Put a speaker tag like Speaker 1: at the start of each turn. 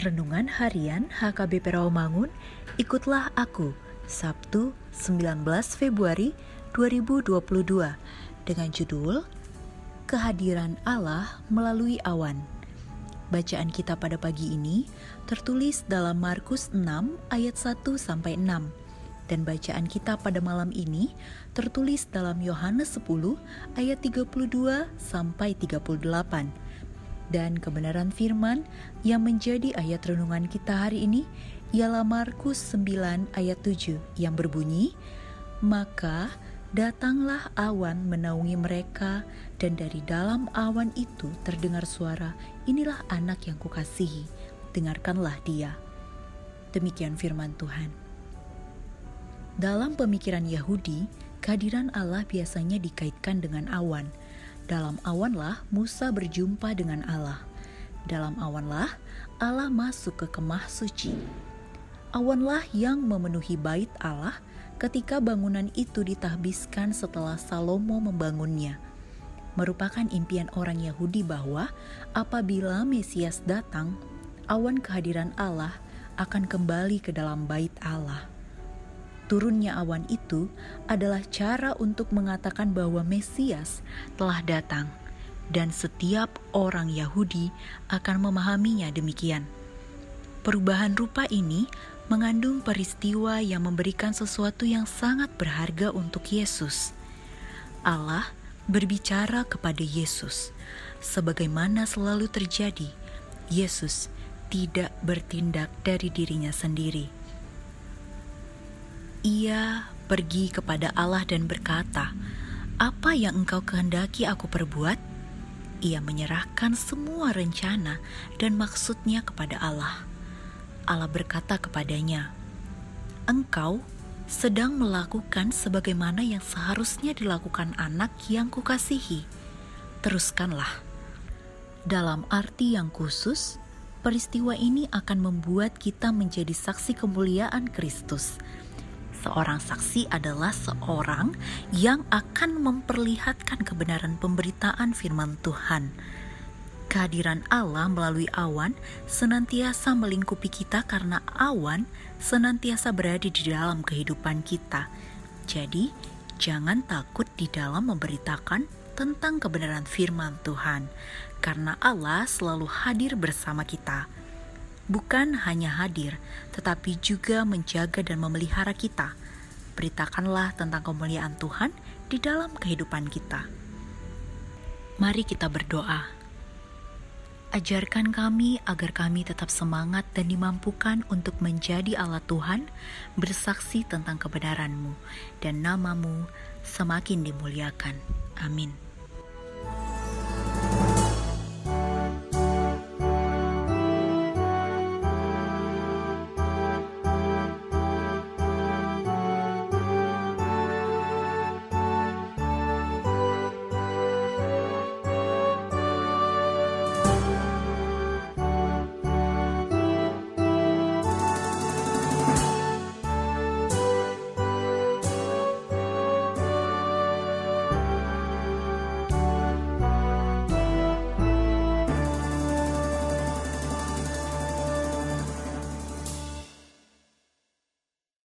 Speaker 1: Renungan Harian HKBP Rawamangun, ikutlah aku, Sabtu 19 Februari 2022, dengan judul Kehadiran Allah melalui awan. Bacaan kita pada pagi ini tertulis dalam Markus 6 ayat 1 sampai 6 dan bacaan kita pada malam ini tertulis dalam Yohanes 10 ayat 32 sampai 38 dan kebenaran firman yang menjadi ayat renungan kita hari ini ialah Markus 9 ayat 7 yang berbunyi, Maka datanglah awan menaungi mereka dan dari dalam awan itu terdengar suara, inilah anak yang kukasihi, dengarkanlah dia. Demikian firman Tuhan. Dalam pemikiran Yahudi, kehadiran Allah biasanya dikaitkan dengan awan – dalam awanlah Musa berjumpa dengan Allah. Dalam awanlah Allah masuk ke kemah suci. Awanlah yang memenuhi bait Allah ketika bangunan itu ditahbiskan setelah Salomo membangunnya. Merupakan impian orang Yahudi bahwa apabila Mesias datang, awan kehadiran Allah akan kembali ke dalam bait Allah. Turunnya awan itu adalah cara untuk mengatakan bahwa Mesias telah datang, dan setiap orang Yahudi akan memahaminya demikian. Perubahan rupa ini mengandung peristiwa yang memberikan sesuatu yang sangat berharga untuk Yesus. Allah berbicara kepada Yesus, sebagaimana selalu terjadi. Yesus tidak bertindak dari dirinya sendiri ia pergi kepada Allah dan berkata, "Apa yang engkau kehendaki aku perbuat?" Ia menyerahkan semua rencana dan maksudnya kepada Allah. Allah berkata kepadanya, "Engkau sedang melakukan sebagaimana yang seharusnya dilakukan anak yang kukasihi. Teruskanlah." Dalam arti yang khusus, peristiwa ini akan membuat kita menjadi saksi kemuliaan Kristus Seorang saksi adalah seorang yang akan memperlihatkan kebenaran pemberitaan firman Tuhan. Kehadiran Allah melalui awan senantiasa melingkupi kita karena awan senantiasa berada di dalam kehidupan kita. Jadi, jangan takut di dalam memberitakan tentang kebenaran firman Tuhan, karena Allah selalu hadir bersama kita bukan hanya hadir, tetapi juga menjaga dan memelihara kita. Beritakanlah tentang kemuliaan Tuhan di dalam kehidupan kita. Mari kita berdoa. Ajarkan kami agar kami tetap semangat dan dimampukan untuk menjadi Allah Tuhan, bersaksi tentang kebenaran-Mu, dan namamu semakin dimuliakan. Amin.